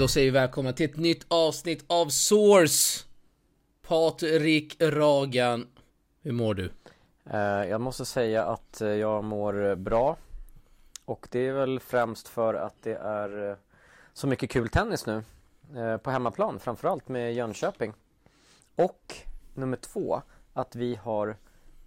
Men då säger vi välkomna till ett nytt avsnitt av Source. Patrik Ragan, hur mår du? Eh, jag måste säga att eh, jag mår bra. Och det är väl främst för att det är eh, så mycket kul tennis nu. På hemmaplan, framförallt med Jönköping. Och nummer två, att vi har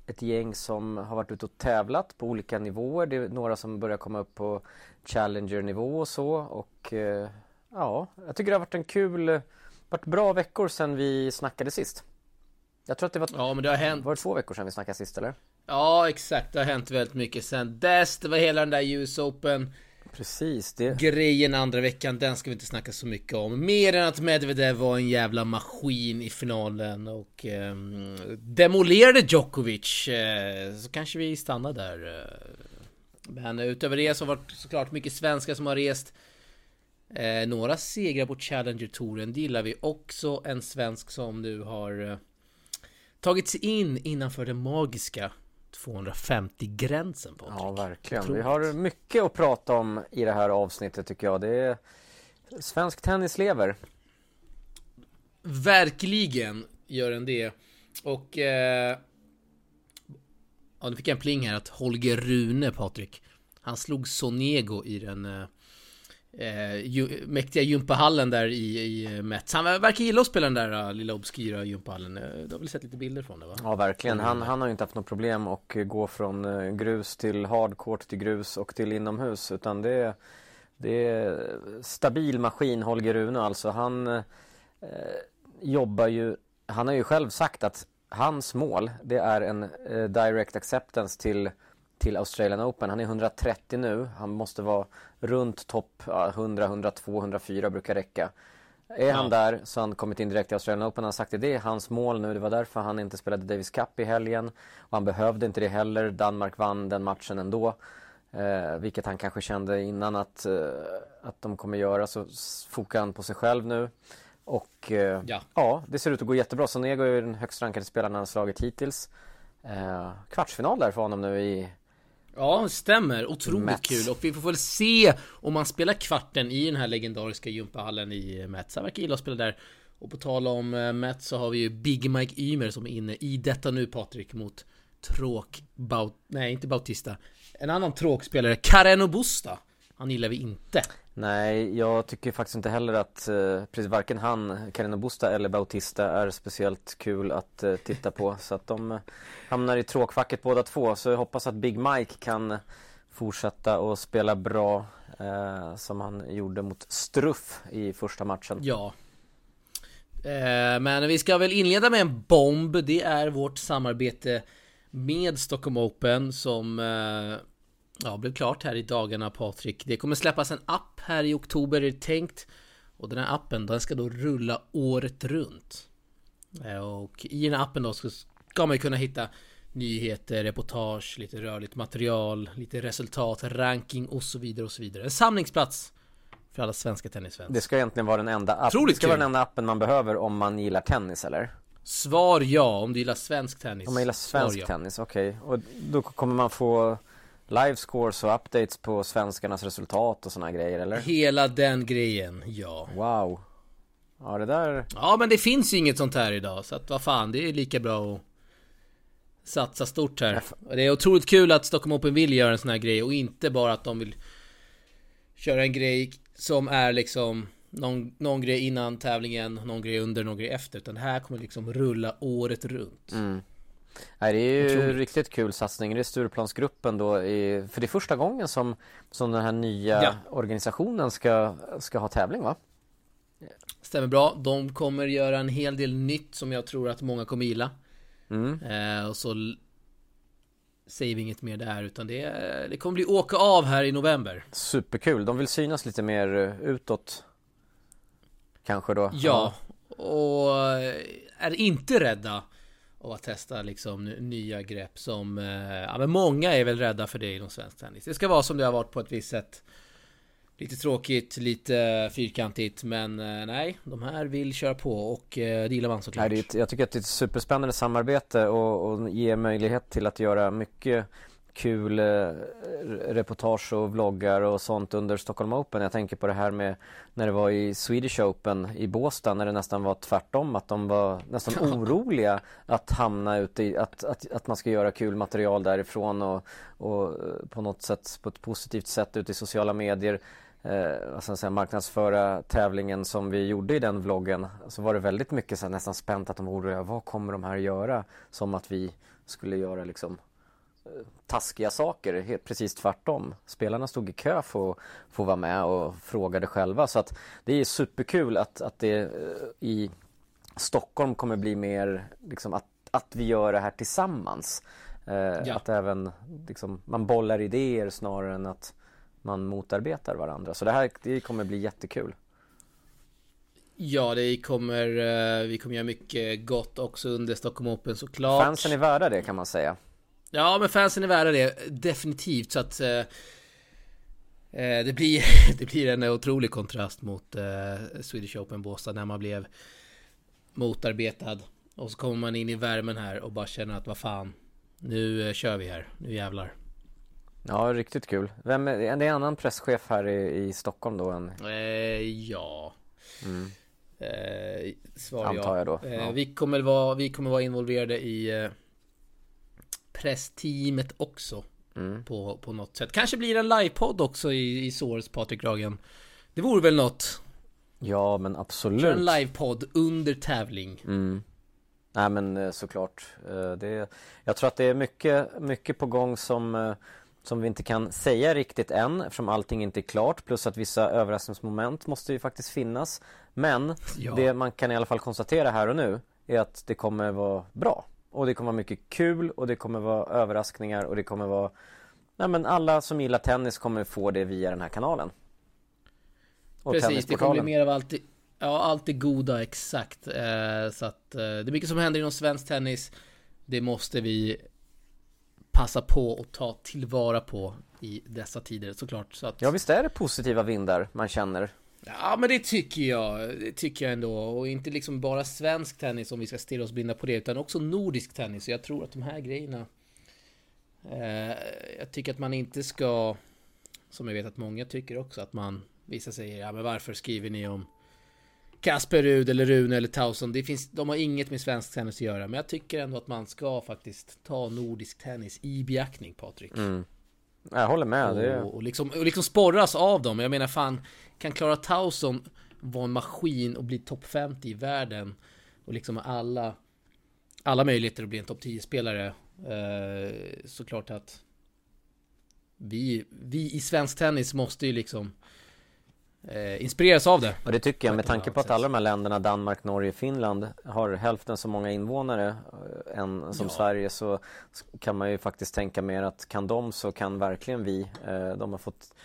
ett gäng som har varit ute och tävlat på olika nivåer. Det är några som börjar komma upp på Challenger-nivå och så. Och eh, ja, jag tycker det har varit en kul, eh, varit bra veckor sedan vi snackade sist. Jag tror att det var, Ja men det har hänt. var det två veckor sedan vi snackade sist eller? Ja exakt, det har hänt väldigt mycket sen dess. Det var hela den där US Open Precis, det, grejen andra veckan. Den ska vi inte snacka så mycket om. Mer än att Medvedev var en jävla maskin i finalen och ehm, demolerade Djokovic. Eh, så kanske vi stannar där. eh. Men utöver det så har det varit såklart mycket svenskar som har rest. Eh, några segrar på Challenger-touren, det gillar vi. Också en svensk som nu har eh, tagit sig in innanför den magiska 250-gränsen. Ja, verkligen. Vi Otroligt. har mycket att prata om i det här avsnittet tycker jag. Det är Svensk tennis lever. Verkligen gör den det. Och... Eh, ja, nu fick jag en pling här att Holger Rune, Patrik. Han slog Sonego i den eh, eh, ju, mäktiga gympahallen där i, i Mets. Han verkar gilla att spela den där eh, lilla obskyra gympahallen. Eh, Du har väl sett lite bilder från det va? Ja, verkligen. Han, han har ju inte haft något problem att gå från eh, grus till hardcourt till grus och till inomhus. Utan det är, det är stabil maskin, Holger Rune alltså. Han eh, jobbar ju, han har ju själv sagt att hans mål, det är en eh, direct acceptance till till Australian Open. Han är 130 nu. Han måste vara runt topp ja, 100, 102, 104 brukar räcka. Är han där så har han kommit in direkt i Australian Open. Han har sagt att det är hans mål nu. Det var därför han inte spelade Davis Cup i helgen. Och han behövde inte det heller. Danmark vann den matchen ändå. Eh, vilket han kanske kände innan att, eh, att de kommer göra. Så fokar han på sig själv nu. Och eh, Ja. ja, det ser ut att gå jättebra. Sonego är den högst rankade spelaren han har slagit hittills. Eh, kvartsfinal där för honom nu i Ja, stämmer. Otroligt Mets. kul. Och vi får väl se om man spelar kvarten i den här legendariska gympahallen i Mets. Han verkar gilla att spela där. Och på tal om eh, Mets så har vi ju Big Mike Ymer som är inne i detta nu Patrik mot Tråk Baut... Nej, inte Bautista. En annan tråkspelare, Carreno Busta. Han gillar vi inte. Nej, jag tycker faktiskt inte heller att eh, precis varken han, Carino Busta eller Bautista är speciellt kul att eh, titta på. Så att de eh, hamnar i tråkfacket båda två. Så jag hoppas att Big Mike kan fortsätta och spela bra eh, som han gjorde mot Struff i första matchen. Ja. Eh, men vi ska väl inleda med en bomb. Det är vårt samarbete med Stockholm Open som eh, ja, blev klart här i dagarna Patrik. Det kommer släppas en app här i oktober är det tänkt. Och den här appen den ska då rulla året runt. Eh, och i den här appen då ska, man ju kunna hitta nyheter, reportage, lite rörligt material, lite resultat, ranking och så vidare och så vidare. En samlingsplats för alla svenska tennisfans. Det ska egentligen vara den enda. Otroligt Det ska vara den enda appen man behöver om man gillar tennis eller? Svar ja, om du gillar svensk tennis. Om man gillar svensk ja. tennis, okej. Och då kommer man få live scores och updates på svenskarnas resultat och såna grejer eller? Hela den grejen, ja. Wow. Ja det där, Ja men det finns ju inget sånt här idag, så att vad fan, det är lika bra att satsa stort här. Och Det är otroligt kul att Stockholm Open vill göra en sån här grej och inte bara att de vill köra en grej som är liksom någon, någon grej innan tävlingen, någon grej under, någon grej efter. Utan det här kommer liksom rulla året runt. Nej, det är ju Otroligt. riktigt kul satsning. Det är Stureplansgruppen då, i, för det är första gången som, som den här nya Ja. organisationen ska, ska ha tävling va? Stämmer bra. De kommer göra en hel del nytt som jag tror att många kommer gilla. Mm. Eh, och så säger vi inget mer där utan det, det kommer bli åka av här i november. Superkul, de vill synas lite mer eh, utåt. Kanske då? Ja, och eh, är inte rädda av att testa liksom nya grepp som, eh, ja men många är väl rädda för det inom svensk tennis. Det ska vara som det har varit på ett visst sätt. Lite tråkigt, lite fyrkantigt, men eh, nej, de här vill köra på och eh, det gillar man såklart. Nej, det är ett, jag tycker att det är ett superspännande samarbete och, och ger möjlighet till att göra mycket kul eh, reportage och vloggar och sånt under Stockholm Open. Jag tänker på det här med när det var i Swedish Open i Båstad när det nästan var tvärtom. Att de var nästan oroliga att hamna ute i, att, att, att man ska göra kul material därifrån och, och eh, på något sätt, på ett positivt sätt ute i sociala medier eh, säga, marknadsföra tävlingen som vi gjorde i den vloggen så var det väldigt mycket så här, nästan spänt att de var oroliga. Vad kommer de här göra? Som att vi skulle göra liksom taskiga saker, helt precis tvärtom. Spelarna stod i kö för att få vara med och frågade själva så att det är superkul att, att det eh, i Stockholm kommer bli mer liksom att, att vi gör det här tillsammans. Eh, ja. Att även liksom, man bollar idéer snarare än att man motarbetar varandra. Så det här det kommer bli jättekul. Ja, det kommer, eh, vi kommer göra mycket gott också under Stockholm Open såklart. Fansen är värda det kan man säga. Ja, men fansen är värda det. Definitivt. Så att... Eh, eh det, blir, det blir en otrolig kontrast mot eh, Swedish Open Båstad när man blev motarbetad. Och så kommer man in i värmen här och bara känner att vad fan. Nu eh, kör vi här. Nu jävlar. Ja, riktigt kul. Vem är, det är en annan presschef här i, i Stockholm då? En... Eh, ja. Mm. Eh, svar Antar jag då. Ja. vi, kommer vara, vi kommer vara involverade i pressteamet också. Mm. På, på något sätt. Kanske blir en livepodd också i, i Source, Patrik Ragen. Det vore väl något? Ja, men absolut. Kör en livepodd under tävling. Mm. Nej men eh, såklart. Eh, det, jag tror att det är mycket, mycket på gång som, eh, som vi inte kan säga riktigt än eftersom allting inte är klart. Plus att vissa överraskningsmoment måste ju faktiskt finnas. Men ja. det man kan i alla fall konstatera här och nu är att det kommer vara bra. Och det kommer vara mycket kul och det kommer vara överraskningar och det kommer vara Nej men alla som gillar tennis kommer få det via den här kanalen. Och Precis, det kommer bli mer av allt det, Ja, allt det goda, exakt. Eh, så att eh, det är mycket som händer inom svensk tennis. Det måste vi passa på och ta tillvara på i dessa tider såklart. Så att... Ja, visst är det positiva vindar man känner? Ja men det tycker jag, det tycker jag ändå. Och inte liksom bara svensk tennis om vi ska stirra oss blinda på det, utan också nordisk tennis. Jag tror att de här grejerna... Eh, jag tycker att man inte ska, som jag vet att många tycker också, att man... Vissa säger, ja men varför skriver ni om Kasper Rud eller Rune eller Tauson? Det finns, de har inget med svensk tennis att göra. Men jag tycker ändå att man ska faktiskt ta nordisk tennis i beaktning, Patrik. Mm. Jag håller med. Och, det... och, liksom, och liksom sporras av dem. Jag menar fan, kan Klara Towson vara en maskin och bli topp 50 i världen och liksom alla alla möjligheter att bli en topp 10-spelare eh, såklart att vi, vi i svensk tennis måste ju liksom eh, inspireras av det. Och det tycker jag med tanke på att alla de här länderna, Danmark, Norge, Finland har hälften så många invånare eh, än som ja. Sverige så kan man ju faktiskt tänka mer att kan de så kan verkligen vi. Eh, de har fått,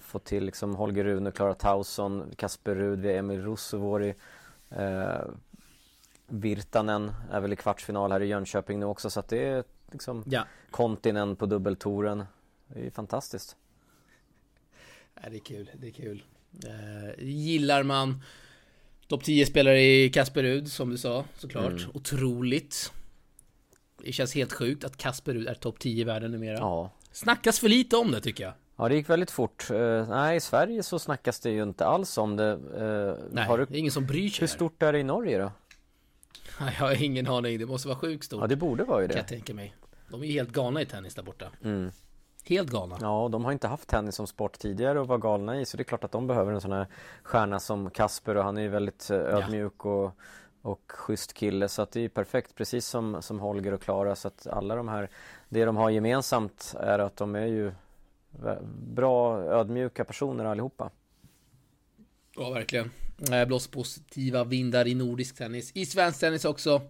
fått till liksom Holger Rune, Klara Tauson, Kasper Rud, vi Emil Ruusuvuori eh, Virtanen är väl i kvartsfinal här i Jönköping nu också så att det är liksom ja. Kontinen på dubbeltouren. Det är fantastiskt. Ja, det är kul, det är kul. Eh, gillar man topp 10 spelare i Kasper Rud som du sa såklart. Mm. Otroligt. Det känns helt sjukt att Kasper Rud är topp 10 i världen numera. Ja. Snackas för lite om det tycker jag. Ja, det gick väldigt fort. Uh, nej, i Sverige så snackas det ju inte alls om det. Uh, nej, du... det är ingen som bryr sig. Hur stort är det i Norge då? Jag har ingen aning. Det måste vara sjukt stort. Ja, det borde vara ju det. Kan jag tänka mig. De är ju helt galna i tennis där borta. Mm. Helt galna. Ja, de har inte haft tennis som sport tidigare och var galna i så det är klart att de behöver en sån här stjärna som Kasper och han är ju väldigt eh, ödmjuk ja. och, och schysst kille så att det är perfekt precis som, som Holger och Klara så att alla de här det de har gemensamt är att de är ju bra ödmjuka personer allihopa. Ja, verkligen. Det blåser positiva vindar i nordisk tennis. I svensk tennis också.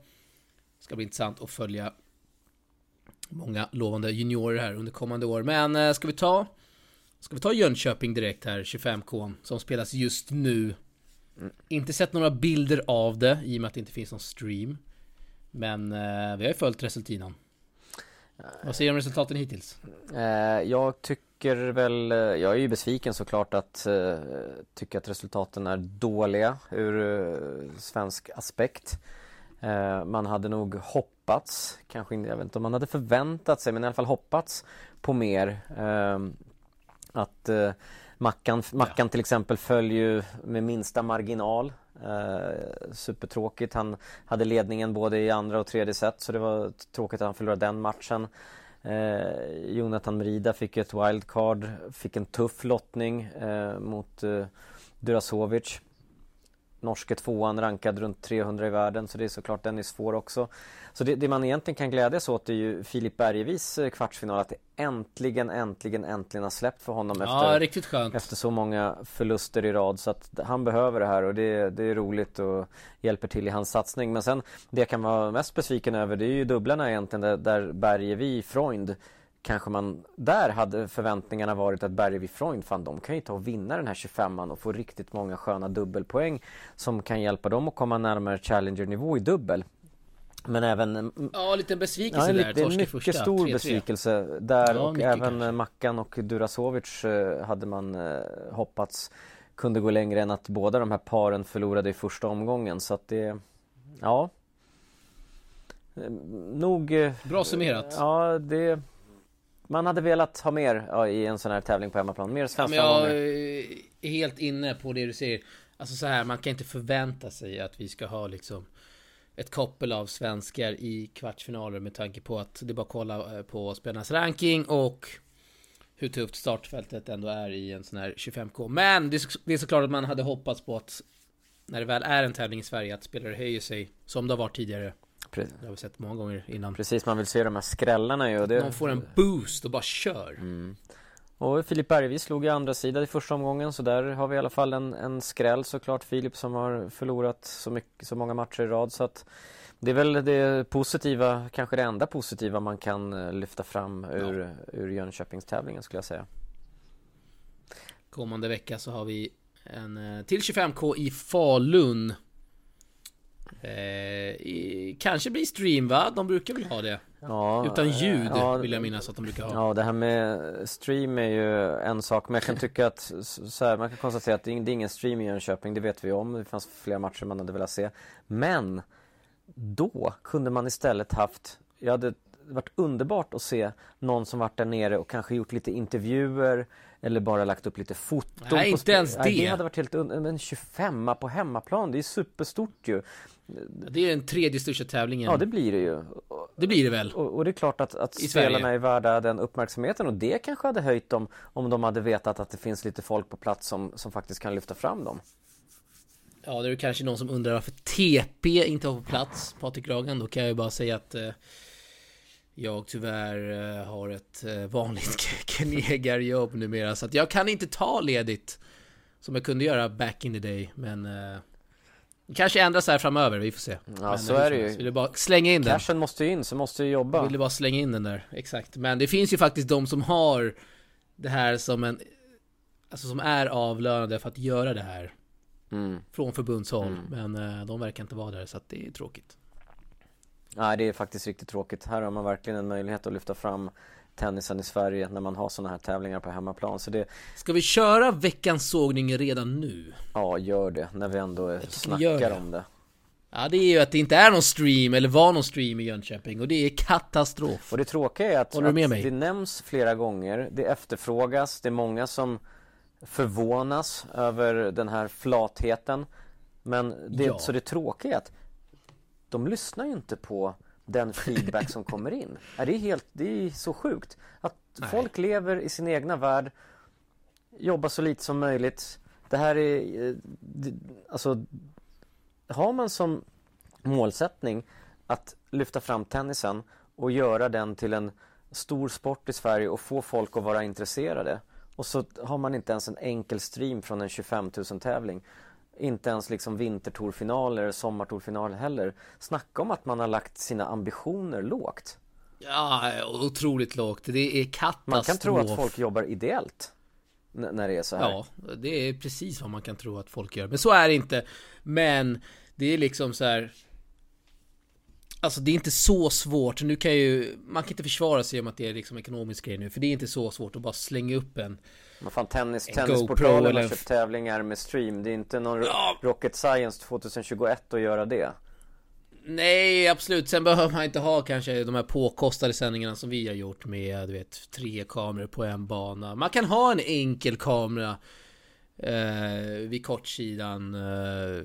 Ska bli intressant att följa många lovande juniorer här under kommande år. Men eh, ska vi ta Ska vi ta Jönköping direkt här, 25K, som spelas just nu. Mm. Inte sett några bilder av det i och med att det inte finns någon stream. Men eh, vi har ju följt resultinan. Vad säger du om resultaten hittills? Eh, jag tycker väl, eh, jag är ju besviken såklart att uh, tycka att resultaten är dåliga ur uh, svensk aspekt. Uh, man hade nog hopp hoppats, kanske inte, jag vet inte om man hade förväntat sig men i alla fall hoppats på mer. Eh, att eh, Mackan, Mackan till exempel föll ju med minsta marginal. Eh, supertråkigt. Han hade ledningen både i andra och tredje set så det var tråkigt att han förlorade den matchen. Eh, Jonathan Merida fick ett wildcard, fick en tuff lottning eh, mot eh, Durasovic. Norske tvåan rankad runt 300 i världen så det är såklart den är svår också. Så det, det man egentligen kan glädjas åt är ju Filip Bergevis eh, kvartsfinal att det äntligen, äntligen, äntligen har släppt för honom ja, efter, efter så många förluster i rad så att han behöver det här och det, det är roligt och hjälper till i hans satsning. Men sen det jag kan vara mest besviken över det är ju dubblarna egentligen där, där Bergevi, Freund kanske man där hade förväntningarna varit att Bergevi Freund, fan de kan ju ta och vinna den här 25an och få riktigt många sköna dubbelpoäng som kan hjälpa dem att komma närmare Challenger-nivå i dubbel. Men även... Mm, ja, lite besvikelse ja, där. Det är en mycket första, stor 3 -3. besvikelse där ja, och även kanske. Mackan och Durasovic eh, hade man eh, hoppats kunde gå längre än att båda de här paren förlorade i första omgången så att det... Ja. Eh, nog... Bra summerat. Ja, det... Man hade velat ha mer ja, i en sån här tävling på hemmaplan. Mer svenska ja, Jag är helt inne på det du säger. Alltså så här, man kan inte förvänta sig att vi ska ha liksom ett koppel av svenskar i kvartsfinaler med tanke på att det är bara att kolla eh, på spelarnas ranking och hur tufft startfältet ändå är i en sån här 25K. Men det är såklart att man hade hoppats på att när det väl är en tävling i Sverige att spelare höjer sig som det har varit tidigare. Precis. Det har vi sett många gånger innan. Precis, man vill se de här skrällarna ju. Det... Man får en boost och bara kör. Mm. Och Filip Bergvis slog i andra sidan i första omgången så där har vi i alla fall en, en skräll såklart Filip som har förlorat så, mycket, så många matcher i rad så att det är väl det positiva, kanske det enda positiva man kan eh, lyfta fram ur, ja. ur Jönköpingstävlingen skulle jag säga. Kommande vecka så har vi en eh, till 25K i Falun. Eh, kanske blir stream va? De brukar väl ha det? Ja, Utan ljud ja, vill jag minnas att de brukar ha. Ja, det här med stream är ju en sak. Men jag kan tycka att så här, man kan konstatera att det är ingen stream i Jönköping. Det vet vi om. Det fanns flera matcher man hade velat se. Men då kunde man istället haft, jag hade varit underbart att se någon som varit där nere och kanske gjort lite intervjuer eller bara lagt upp lite foton. Nej, inte ens det. Nej, det hade varit helt under... Men 25 på hemmaplan, det är superstort ju. Det är den tredje största tävlingen. Ja, det blir det ju. Det blir det väl. Och, och det är klart att, att spelarna Sverige. är värda den uppmärksamheten och det kanske hade höjt dem om de hade vetat att det finns lite folk på plats som, som faktiskt kan lyfta fram dem. Ja, det är kanske någon som undrar varför TP inte var på plats, Patrik Ragan. Då kan jag ju bara säga att eh, jag tyvärr eh, har ett eh, vanligt knegarjobb numera. Så att jag kan inte ta ledigt som jag kunde göra back in the day. Men eh, Kanske ändras här framöver, vi får se. Ja, men, så är det ju. Vill bara slänga in den. Cashen måste ju in, så måste ju jobba. Vill bara slänga in den där, exakt. Men det finns ju faktiskt de som har det här som en... Alltså som är avlönade för att göra det här. Mm. Från förbundshåll. Mm. Men de verkar inte vara där, så att det är tråkigt. Nej, det är faktiskt riktigt tråkigt. Här har man verkligen en möjlighet att lyfta fram tennisen i Sverige när man har sådana här tävlingar på hemmaplan. Så det... Ska vi köra veckans sågning redan nu? Ja, gör det när vi ändå snackar om det. Ja, det är ju att det inte är någon stream eller var någon stream i Jönköping och det är katastrof. Och det tråkiga är att, att det nämns flera gånger, det efterfrågas, det är många som förvånas över den här flatheten. Men det, ja. så det tråkiga är att de lyssnar ju inte på den feedback som kommer in. Det är, helt, det är så sjukt att Nej. folk lever i sin egna värld, jobbar så lite som möjligt. Det här är, eh, alltså, har man som målsättning att lyfta fram tennisen och göra den till en stor sport i Sverige och få folk att vara intresserade och så har man inte ens en enkel stream från en 25 000 tävling inte ens liksom vintertorfinaler, sommartorfinaler heller. Snacka om att man har lagt sina ambitioner lågt. Ja, otroligt lågt. Det är katastrof. Man kan tro att folk jobbar ideellt. När det är så här. Ja, det är precis vad man kan tro att folk gör. Men så är det inte. Men det är liksom så här. Alltså det är inte så svårt. Nu kan ju, man kan inte försvara sig om att det är liksom ekonomisk grej nu. För det är inte så svårt att bara slänga upp en men fan tennis, tennisportalen har köpt tävlingar med stream Det är inte någon ja. rocket science 2021 att göra det Nej, absolut. Sen behöver man inte ha kanske de här påkostade sändningarna som vi har gjort med, du vet, tre kameror på en bana. Man kan ha en enkel kamera eh, vid kortsidan. Eh,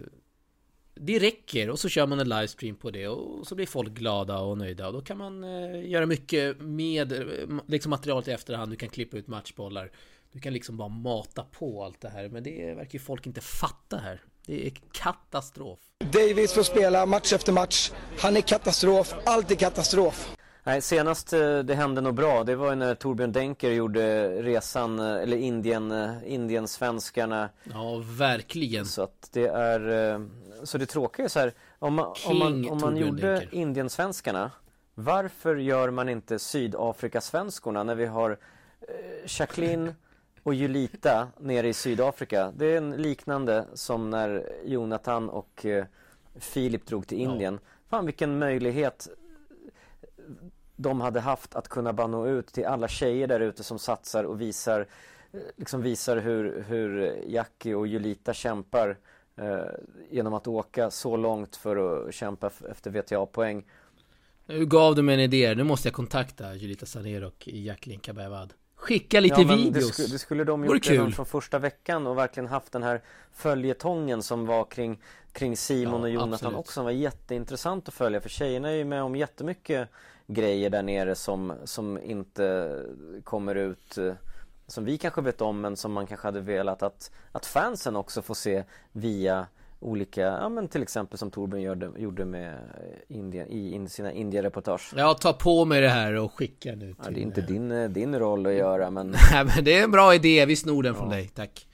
det räcker och så kör man en livestream på det och så blir folk glada och nöjda och då kan man eh, göra mycket med eh, liksom materialet i efterhand. Du kan klippa ut matchbollar. Du kan liksom bara mata på allt det här. Men det verkar ju folk inte fatta här. Det är katastrof. Davis får spela match efter match. Han är katastrof. Allt är katastrof. Nej, senast eh, det hände något bra, det var ju när Torbjörn Denker gjorde resan, eh, eller Indien, eh, Indiensvenskarna. Ja, verkligen. Så att det är, så det tråkiga är så här, om man, om man, om man gjorde Indiensvenskarna, varför gör man inte Sydafrikasvenskorna när vi har Jacqueline och Julita nere i Sydafrika? Det är en liknande som när Jonathan och Filip drog till Indien. Ja. Fan vilken möjlighet de hade haft att kunna bara nå ut till alla tjejer där ute som satsar och visar liksom visar hur, hur Jackie och Julita kämpar eh, genom att åka så långt för att kämpa efter VTA-poäng. Nu gav du mig en idé, nu måste jag kontakta Julita Saner och Jacqueline Kabayavad. Skicka lite ja, videos. Det, skulle, det skulle de gjort redan från första veckan och verkligen haft den här följetongen som var kring, kring Simon ja, och Jonathan absolut. också. Som var jätteintressant att följa för tjejerna är ju med om jättemycket grejer där nere som, som inte kommer ut eh, som vi kanske vet om men som man kanske hade velat att, att fansen också får se via olika, ja men till exempel som Torbjörn gjorde, gjorde med Indien, i in, sina Indien-reportage. Ja, ta på mig det här och skicka nu till... Ja, det är inte din, eh, din roll att göra men... Nej men det är en bra idé, vi snor den ja. från dig, tack.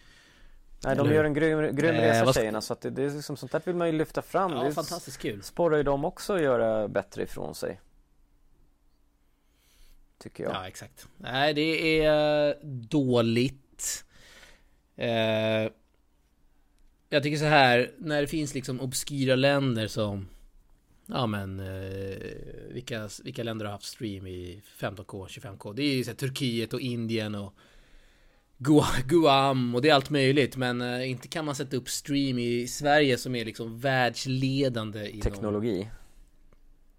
Nej, de gör en grym, grym eh, resa tjejerna så att det, det är liksom sånt där vill man ju lyfta fram. Ja, det fantastiskt kul. Sporrar ju dem också att göra bättre ifrån sig. Tycker jag. Ja, exakt. Nej, det är dåligt. Eh, jag tycker så här, när det finns liksom obskyra länder som Ja men eh, vilka, vilka länder har haft stream i 15K, 25K? Det är ju så här, Turkiet och Indien och Guam och det är allt möjligt men eh, inte kan man sätta upp stream i Sverige som är liksom världsledande inom Teknologi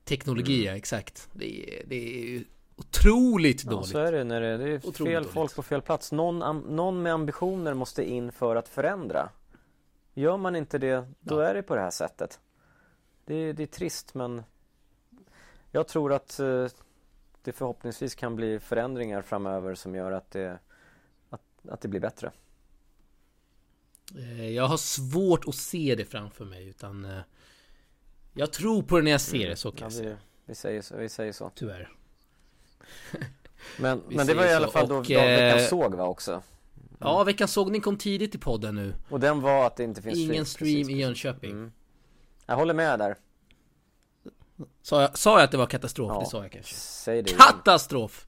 Teknologi, mm. ja exakt. Det är, det är otroligt dåligt. Ja, så är det när det, det är otroligt fel dåligt. folk på fel plats. Någon, någon med ambitioner måste in för att förändra. Gör man inte det, då ja. är det på det här sättet. Det, det är trist men jag tror att eh, det förhoppningsvis kan bli förändringar framöver som gör att det, att, att det blir bättre. Eh, jag har svårt att se det framför mig utan eh, Jag tror på det när jag ser mm. det, så kan jag säga. Vi säger så, vi säger så. Tyvärr. Men, men det var i alla fall då, och, eh, såg va också? Ja, veckans sågning kom tidigt i podden nu. Och den var att det inte finns Ingen stream, stream i Jönköping. Mm. Jag håller med där. Sa jag, sa jag att det var katastrof? Ja, det sa jag kanske. Säg det katastrof!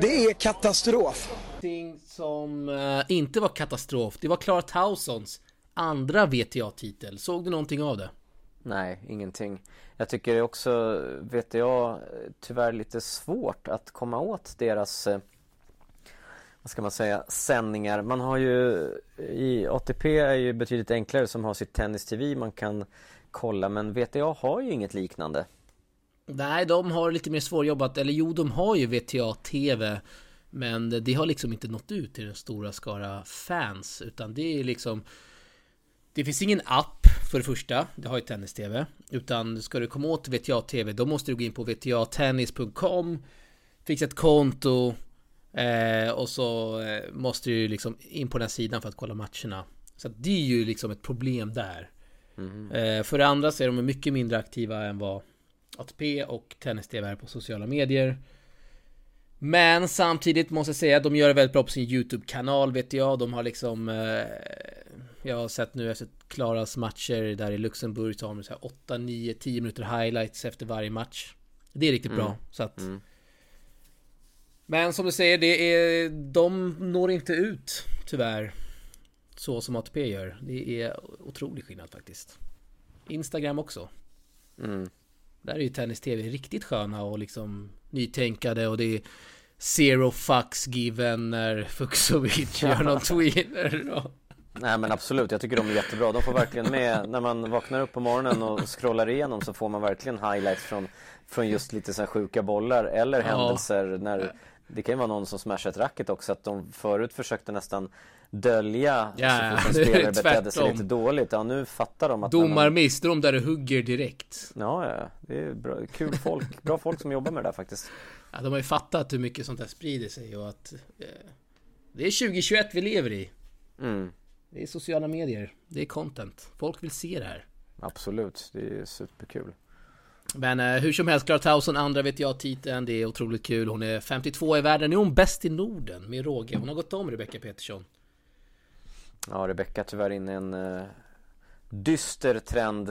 Det är katastrof! Någonting som uh, inte var katastrof, det var Clara Tausons andra VTA-titel. Såg du någonting av det? Nej, ingenting. Jag tycker det också, vet jag, tyvärr lite svårt att komma åt deras eh, vad ska man säga, sändningar. Man har ju i ATP är ju betydligt enklare som har sitt tennis-tv man kan kolla men VTA har ju inget liknande. Nej, de har lite mer svårjobbat, eller jo, de har ju VTA-TV men det har liksom inte nått ut till den stora skara fans utan det är liksom Det finns ingen app för det första, det har ju tennis-tv. Utan ska du komma åt VTA-tv, då måste du gå in på vtatennis.com Fixa ett konto eh, Och så eh, måste du liksom in på den sidan för att kolla matcherna. Så det är ju liksom ett problem där. Mm. Eh, för det andra så är de mycket mindre aktiva än vad ATP och tennis-tv är på sociala medier. Men samtidigt måste jag säga att de gör det väldigt bra på sin YouTube-kanal vet jag. De har liksom eh, jag har sett nu efter Klaras matcher där i Luxemburg så har de så här 8, 9, 10 minuter highlights efter varje match. Det är riktigt mm. bra. Så att... Mm. Men som du säger, det är, de når inte ut tyvärr. Så som ATP gör. Det är otrolig skillnad faktiskt. Instagram också. Mm. Där är ju tennis-tv riktigt sköna och liksom nytänkande och det är Zero fucks given när Fuxovic gör någon tweener. Och... Nej men absolut, jag tycker de är jättebra. De får verkligen med, när man vaknar upp på morgonen och scrollar igenom så får man verkligen highlights från, från just lite så här sjuka bollar eller Ja. händelser när det kan ju vara någon som smashar ett racket också att de förut försökte nästan dölja Ja, så fort en spelare betedde sig lite dåligt. Ja nu fattar de att när man- Domarmiss, de där du hugger direkt. Ja, ja, det är bra, kul folk, bra folk som jobbar med det där faktiskt. Ja, de har ju fattat hur mycket sånt där sprider sig och att eh, det är 2021 vi lever i. Mm, Det är sociala medier, det är content. Folk vill se det här. absolut, det är superkul. Men eh, hur som helst, Clara Tauson, andra vet jag titeln. Det är otroligt kul. Hon är 52 i världen. Nu är hon bäst i Norden med råge. Hon har gått om Rebecca Petersson. Ja, Rebecca tyvärr inne i en eh, dyster trend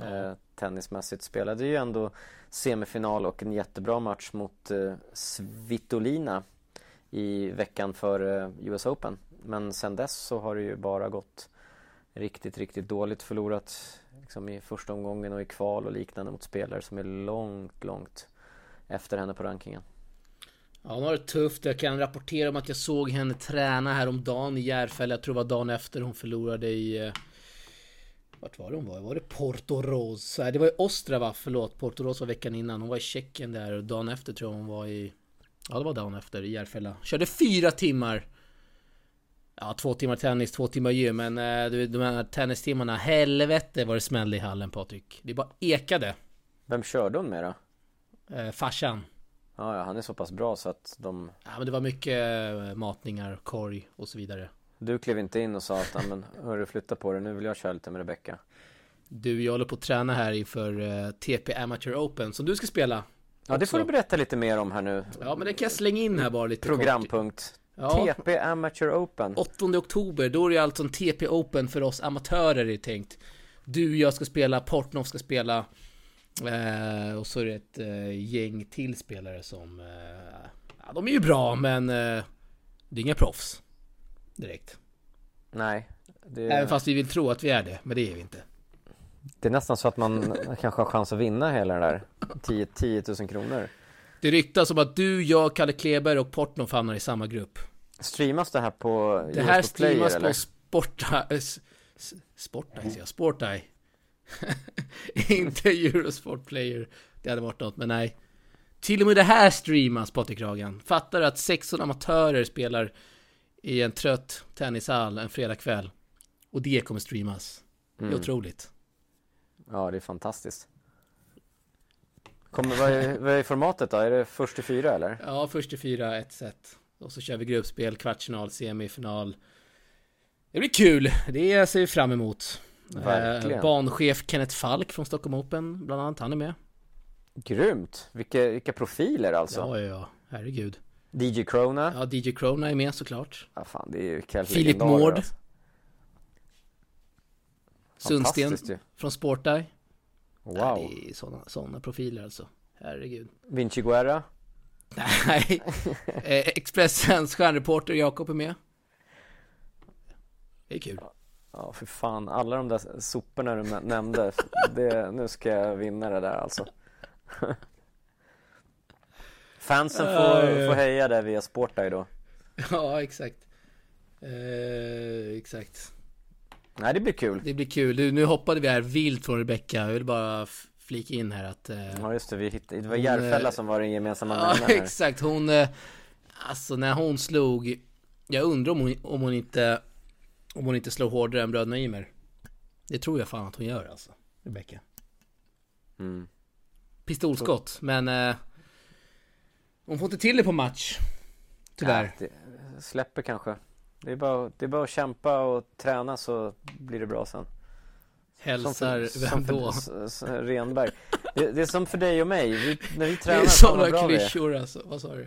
eh, tennismässigt. Spelade ju ändå semifinal och en jättebra match mot eh, Svitolina i veckan för eh, US Open. Men sen dess så har det ju bara gått riktigt, riktigt dåligt. Förlorat liksom, i första omgången och i kval och liknande mot spelare som är långt, långt efter henne på rankingen. Ja, hon har det tufft. Jag kan rapportera om att jag såg henne träna häromdagen i Järfälla. Jag tror det var dagen efter hon förlorade i... Eh, vart var det hon var? Var det Porto Rosa? Nej, Det var i Ostrava, förlåt. Porto Rosa var veckan innan. Hon var i Tjeckien där och dagen efter tror jag hon var i... Ja, det var dagen efter i Järfälla. Körde fyra timmar. Ja, två timmar tennis, två timmar gym. Men eh, du de här tennistimmarna, helvete vad det smällde i hallen Patrik. Det bara ekade. Vem körde hon med då? Eh, farsan. Ja, ja, han är så pass bra så att de Ja, men det var mycket eh, matningar, korg och så vidare. Du klev inte in och sa att, "Ja, men hörru flytta på dig, nu vill jag köra lite med Rebecca. Du, jag håller på att träna här inför eh, TP Amateur Open som du ska spela. Ja, det får också. du berätta lite mer om här nu. Ja, men det kan jag slänga in här bara lite kort. Ja, TP Amateur Open. 8 oktober, då är det alltså en TP Open för oss amatörer är det tänkt. Du, jag ska spela, Portnoff ska spela. Eh, och så är det ett eh, gäng till spelare som... Eh, ja, de är ju bra, men eh, det är inga proffs. Direkt. Nej, det, Även fast vi vill tro att vi är det, men det är vi inte. det är nästan så att man kanske har chans att vinna hela det där. 10, 10 000 kronor. Det ryktas om att du, jag, Kalle Kleber och Portnoff hamnar i samma grupp. Streamas det här på Det här Eurosport Player, streamas eller? på Sporta... s- Sporta, säger jag. Sporteye. Inte Eurosport Player. Det hade varit något, men nej. Till och med det här streamas, Patrik Ragan. Fattar du att 16 amatörer spelar i en trött tennishall en fredagkväll? Och det kommer streamas. Det är Mm. otroligt. Ja, det är fantastiskt. Kommer, vad, är, vad är formatet då? Är det först till fyra eller? Ja, först till fyra, ett set. Och så kör vi gruppspel, kvartsfinal, semifinal. Det blir kul! Det ser vi fram emot. Verkligen. Eh, banchef Kenneth Falk från Stockholm Open, bland annat. Han är med. Grymt! Vilka, vilka profiler alltså. Ja, ja, ja. Herregud. DJ Crona. Ja. Ja, DJ Crona är med såklart. fan, det är ju legendarer, Mård. alltså. Sundsten ju. från Sporteye. Wow. Nej, det är sådana, sådana profiler alltså. Herregud. Vinci Guerra. Nej. eh, Expressens stjärnreporter Jakob är med. Det är kul. Ja, för fan. Alla de där soporna du nä- nämnde. Det, nu ska jag vinna det där alltså. Fansen får, ja. får heja där via Sporteye då. Ja, exakt. Eh, exakt. Nej, det blir kul. Det blir kul. Du, nu hoppade vi här vilt från Rebecca. Jag vill bara flika in här att... Eh, Ja, just det. Vi hittade, det var Järfälla eh, som var den gemensamma ja, nämnaren exakt. Hon... Eh, alltså när hon slog... Jag undrar om hon, om hon inte... Om hon inte slår hårdare än bröderna Ymer. Det tror jag fan att hon gör alltså. Rebecca. Mm. Pistolskott, men... Eh, hon får inte till det på match. Tyvärr. Ja, det släpper kanske. Det är, bara, det är bara att kämpa och träna så blir det bra sen. Hälsar som vem då? Renberg. Det, det är som för dig och mig. Vi, när vi Det tränar, är fan vad sådana är. klyschor alltså. Vad sa du?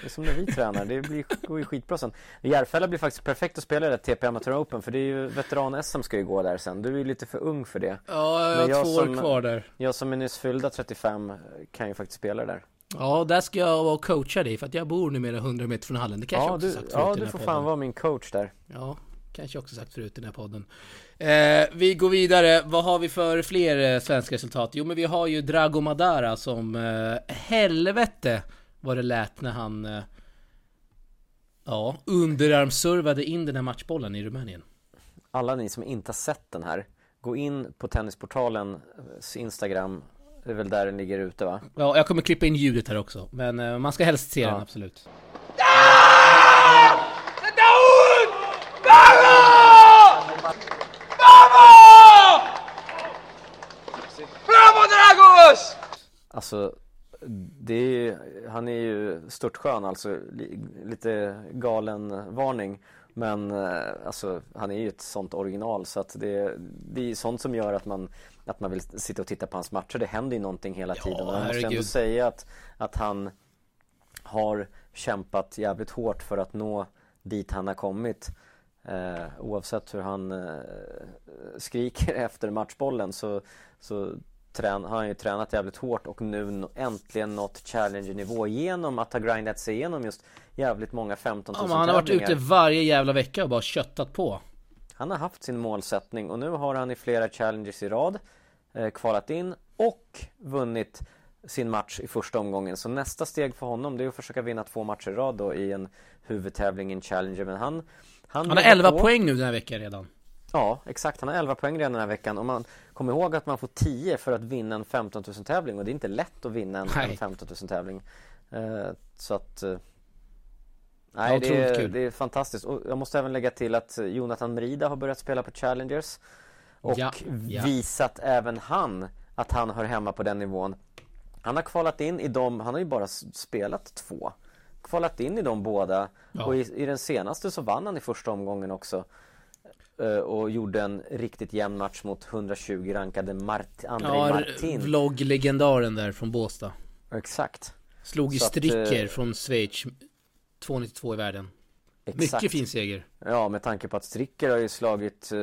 Det är som när vi tränar. Det blir, går ju skitbra sen. Järfälla blir faktiskt perfekt att spela i det TP Amateur Open. För det är ju veteran-SM ska ju gå där sen. Du är ju lite för ung för det. Ja, jag har jag två år som- kvar där. Jag som är nyss fyllda 35 kan ju faktiskt spela det där. Ja, där ska jag vara och coacha dig för att jag bor numera 100 meter från hallen. Det kanske jag Ja, också du, sagt förut ja, du får podden. fan vara min coach där. Ja, kanske jag också sagt förut i den här podden. Eh, vi går vidare. Vad har vi för fler eh, svenska resultat? Jo, men vi har ju Drago Madara som eh, helvete vad det lät när han eh, ja, underarmservade in den här matchbollen i Rumänien. alla ni som inte har sett den här, gå in på Tennisportalens Instagram. Det är väl där den ligger ute va? Ja, jag kommer klippa in ljudet här också. Men eh, man ska helst se Ja. den, absolut. Alltså, det är, ju- han är ju störtskön alltså, li, lite galen varning. Men eh, alltså, han är ju ett sånt original så att det, det är sånt som gör att man, att man vill sitta och titta på hans matcher. Det händer ju någonting hela Ja, tiden. Och jag måste ändå säga att, att han har kämpat jävligt hårt för att nå dit han har kommit. Eh, oavsett hur han eh, skriker efter matchbollen så, så trän, har han ju tränat jävligt hårt och nu äntligen nått challenger-nivå genom att ha grindat sig igenom just jävligt många 15 000 Ja, men han har varit ute varje jävla vecka och bara köttat på. Han har haft sin målsättning och nu har han i flera challenges i rad eh, kvalat in och vunnit sin match i första omgången. Så nästa steg för honom det är att försöka vinna två matcher i rad då i en huvudtävling i en challenger. Men han Han har jobbar 11 på. poäng nu den här veckan redan. Ja, exakt. Han har 11 poäng redan den här veckan. Och man kommer ihåg att man får 10 för att vinna en 15 000 tävling och det är inte lätt att vinna en, Nej. en 15 000 tävling. Eh, så att eh, Nej, det är, det är fantastiskt. Och jag måste även lägga till att Jonathan Merida har börjat spela på Challengers. Och Ja, ja. visat även han att han hör hemma på den nivån. Han har kvalat in i dem, han har ju bara spelat två. Kvalat in i de båda. Ja. Och i, i den senaste så vann han i första omgången också. Eh, Och gjorde en riktigt jämn match mot 120 rankade Mart Andrei Ja, Martin. vlogglegendaren där från Båstad. Exakt. Slog ju Så att, Stricker eh, från Schweiz 292 i världen. Exakt. Mycket fin seger. Ja, med tanke på att Stricker har ju slagit, eh,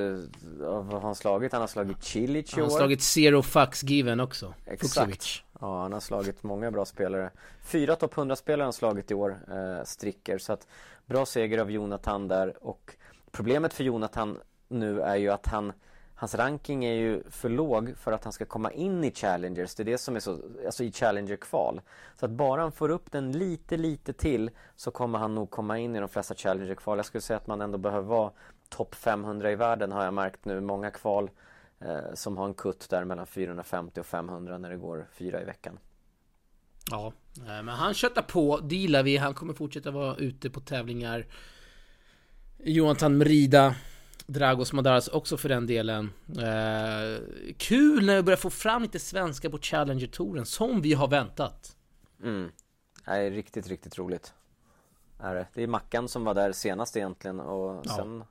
vad har han slagit? Han har slagit Cilic i Han har år. slagit Zero Fucks Given också. Exakt. Fuxovic. Ja, han har slagit många bra spelare. Fyra topp 100-spelare har han slagit i år, eh, Stricker. Så att bra seger av Jonathan där. Och problemet för Jonathan nu är ju att han Hans ranking är ju för låg för att han ska komma in i Challengers. Det är det som är så, alltså i Challenger-kval. Så att bara han får upp den lite, lite till så kommer han nog komma in i de flesta Challenger-kval. Jag skulle säga att man ändå behöver vara topp 500 i världen har jag märkt nu. Många kval eh, som har en kutt där mellan 450 och 500 när det går fyra i veckan. Ja, eh, men han köttar på. Det gillar vi. Han kommer fortsätta vara ute på tävlingar. Jonathan Merida. Dragos Madaras också för den delen. Eh, kul när vi börjar få fram lite svenska på Challenger-touren, som vi har väntat. Mm. Nej, riktigt, riktigt roligt. Är det. det är Mackan som var där senast egentligen och Ja. sen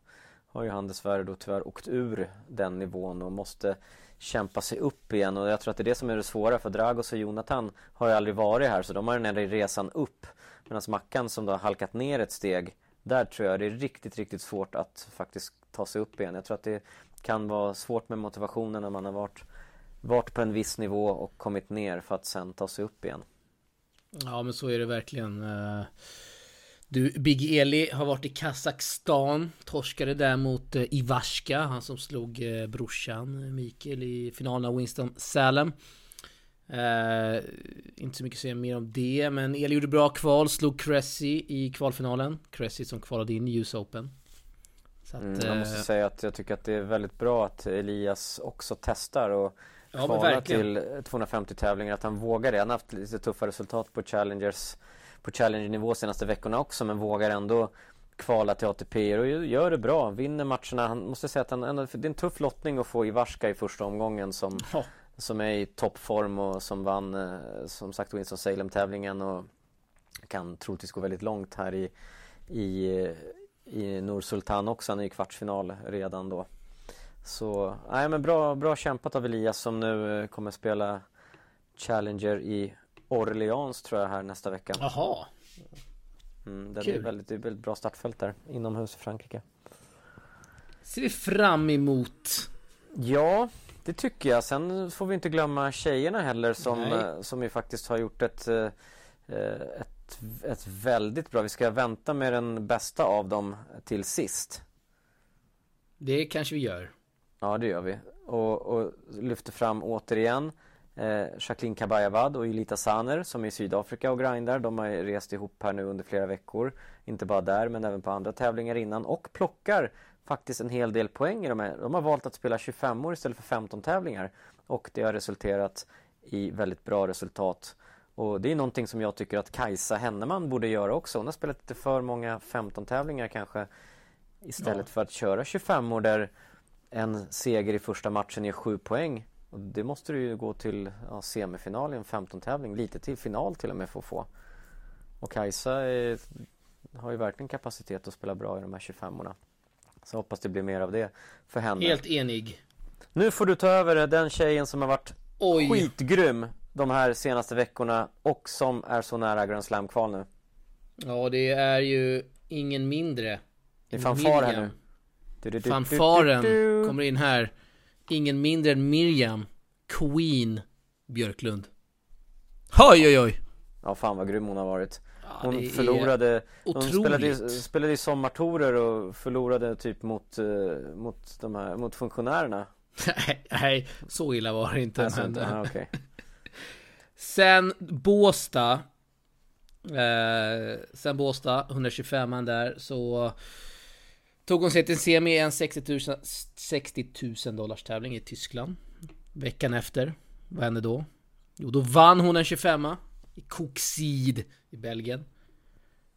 har ju han dessvärre då tyvärr åkt ur den nivån och måste kämpa sig upp igen och jag tror att det är det som är det svåra för Dragos och Jonathan har ju aldrig varit här så de har den här resan upp medan Mackan som då har halkat ner ett steg där tror jag det är riktigt, riktigt svårt att faktiskt ta sig upp igen. Jag tror att det kan vara svårt med motivationen när man har varit, varit på en viss nivå och kommit ner för att sen ta sig upp igen. Ja, men så är det verkligen. Eh, du, Big Eli har varit i Kazakstan. Torskade där mot eh, Ivashka, han som slog eh, brorsan Mikael i finalen av Winston Salem. Uh, inte så mycket att säga mer om det, men Eli gjorde bra kval, slog Cressy i kvalfinalen. Cressy som kvalade in i US Open. Att, Mm, jag måste eh, säga att jag tycker att det är väldigt bra att Elias också testar och Ja, till 250 tävlingar. Att han vågar det. Han har haft lite tuffa resultat på Challengers på Challenger-nivå senaste veckorna också men vågar ändå kvala till ATP och gör det bra. Vinner matcherna. Han måste säga att han det är en tuff lottning att få Ivarska i första omgången som, Ja. som är i toppform och som vann eh, som sagt Winston Salem-tävlingen och kan troligtvis gå väldigt långt här i, i, i Nur Sultan också. Han är i kvartsfinal redan då. Så, nej men bra, bra kämpat av Elias som nu eh, kommer spela Challenger i Orleans tror jag här nästa vecka. Jaha. Mm, den är väldigt, det väldigt bra startfält där inomhus i Frankrike. Ser vi fram emot. Ja, det tycker jag. Sen får vi inte glömma tjejerna heller som, Nej. eh, som ju faktiskt har gjort ett, eh, ett, ett väldigt bra. Vi ska vänta med den bästa av dem till sist. Det kanske vi gör. Ja, det gör vi. Och, och lyfter fram återigen eh, Jacqueline Kabayavad och Julita Saner som är i Sydafrika och grindar. De har rest ihop här nu under flera veckor. Inte bara där men även på andra tävlingar innan och plockar faktiskt en hel del poäng i de här. De har valt att spela 25 år istället för 15 tävlingar och det har resulterat i väldigt bra resultat. Och det är någonting som jag tycker att Kajsa Henneman borde göra också. Hon har spelat lite för många 15 tävlingar kanske istället ja. för att köra 25 år där en seger i första matchen ger 7 poäng. Och det måste du ju gå till ja, semifinal i en 15 tävling, lite till final till och med för att få. Och Kajsa är, har ju verkligen kapacitet att spela bra i de här 25orna. Så hoppas det blir mer av det för henne. Helt enig. Nu får du ta över den tjejen som har varit Oj. skitgrym de här senaste veckorna och som är så nära Grand Slam-kval nu. Ja, det är ju ingen mindre. Det är fanfar här nu. Du, du, du, Fanfaren kommer in här. Ingen mindre än Miriam Queen Björklund. Oj, oj, oj. Ja, fan vad grym hon har varit. Hon ja, förlorade, hon spelade, spelade i sommartorer och förlorade typ mot, uh, mot, de här, mot funktionärerna. nej, så illa var det inte. Alltså, men, aha, okay. Sen Båsta. Eh, sen Båsta, 125 där, så tog hon sig till semi i en 60 000, 60 000 dollars tävling i Tyskland. Veckan efter, vad hände då? Jo, då vann hon en 25a i Coxid, i Belgien.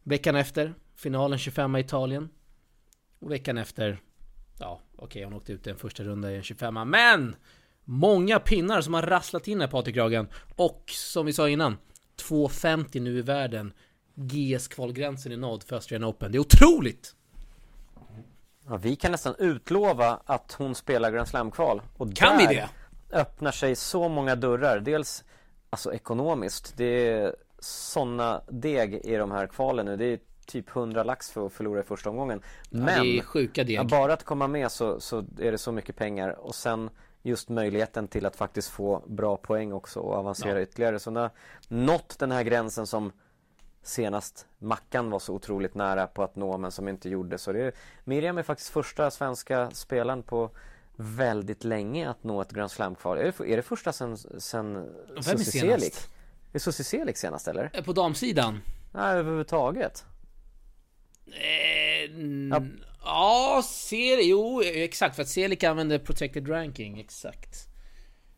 Veckan efter, finalen 25 i Italien. Och veckan efter, ja okej okay, hon åkte ut i en första runda i en 25 Men! Många pinnar som har rasslat in här Patrik Ragen. Och som vi sa innan, 2,50 nu i världen. GS-kvalgränsen är nådd för Australian Open. Det är otroligt! Ja, vi kan nästan utlova att hon spelar Grand Slam-kval. Och kan vi det? öppnar sig så många dörrar. Dels alltså ekonomiskt. Det är sådana deg i de här kvalen nu. Det är typ 100 lax för att förlora i första omgången. Men ja, bara att komma med så, så är det så mycket pengar. Och sen just möjligheten till att faktiskt få bra poäng också och avancera ja. ytterligare. Så när nått den här gränsen som senast Mackan var så otroligt nära på att nå men som inte gjorde så det är, Miriam är faktiskt första svenska spelaren på väldigt länge att nå ett Grand Slam-kval. Är, är det första sen, sen Susie Selik? Är Susie Selik senast eller? Eh, på damsidan? Nej, överhuvudtaget. Eh, ja. Ja, Selik, jo exakt för att Selik använder protected ranking, exakt.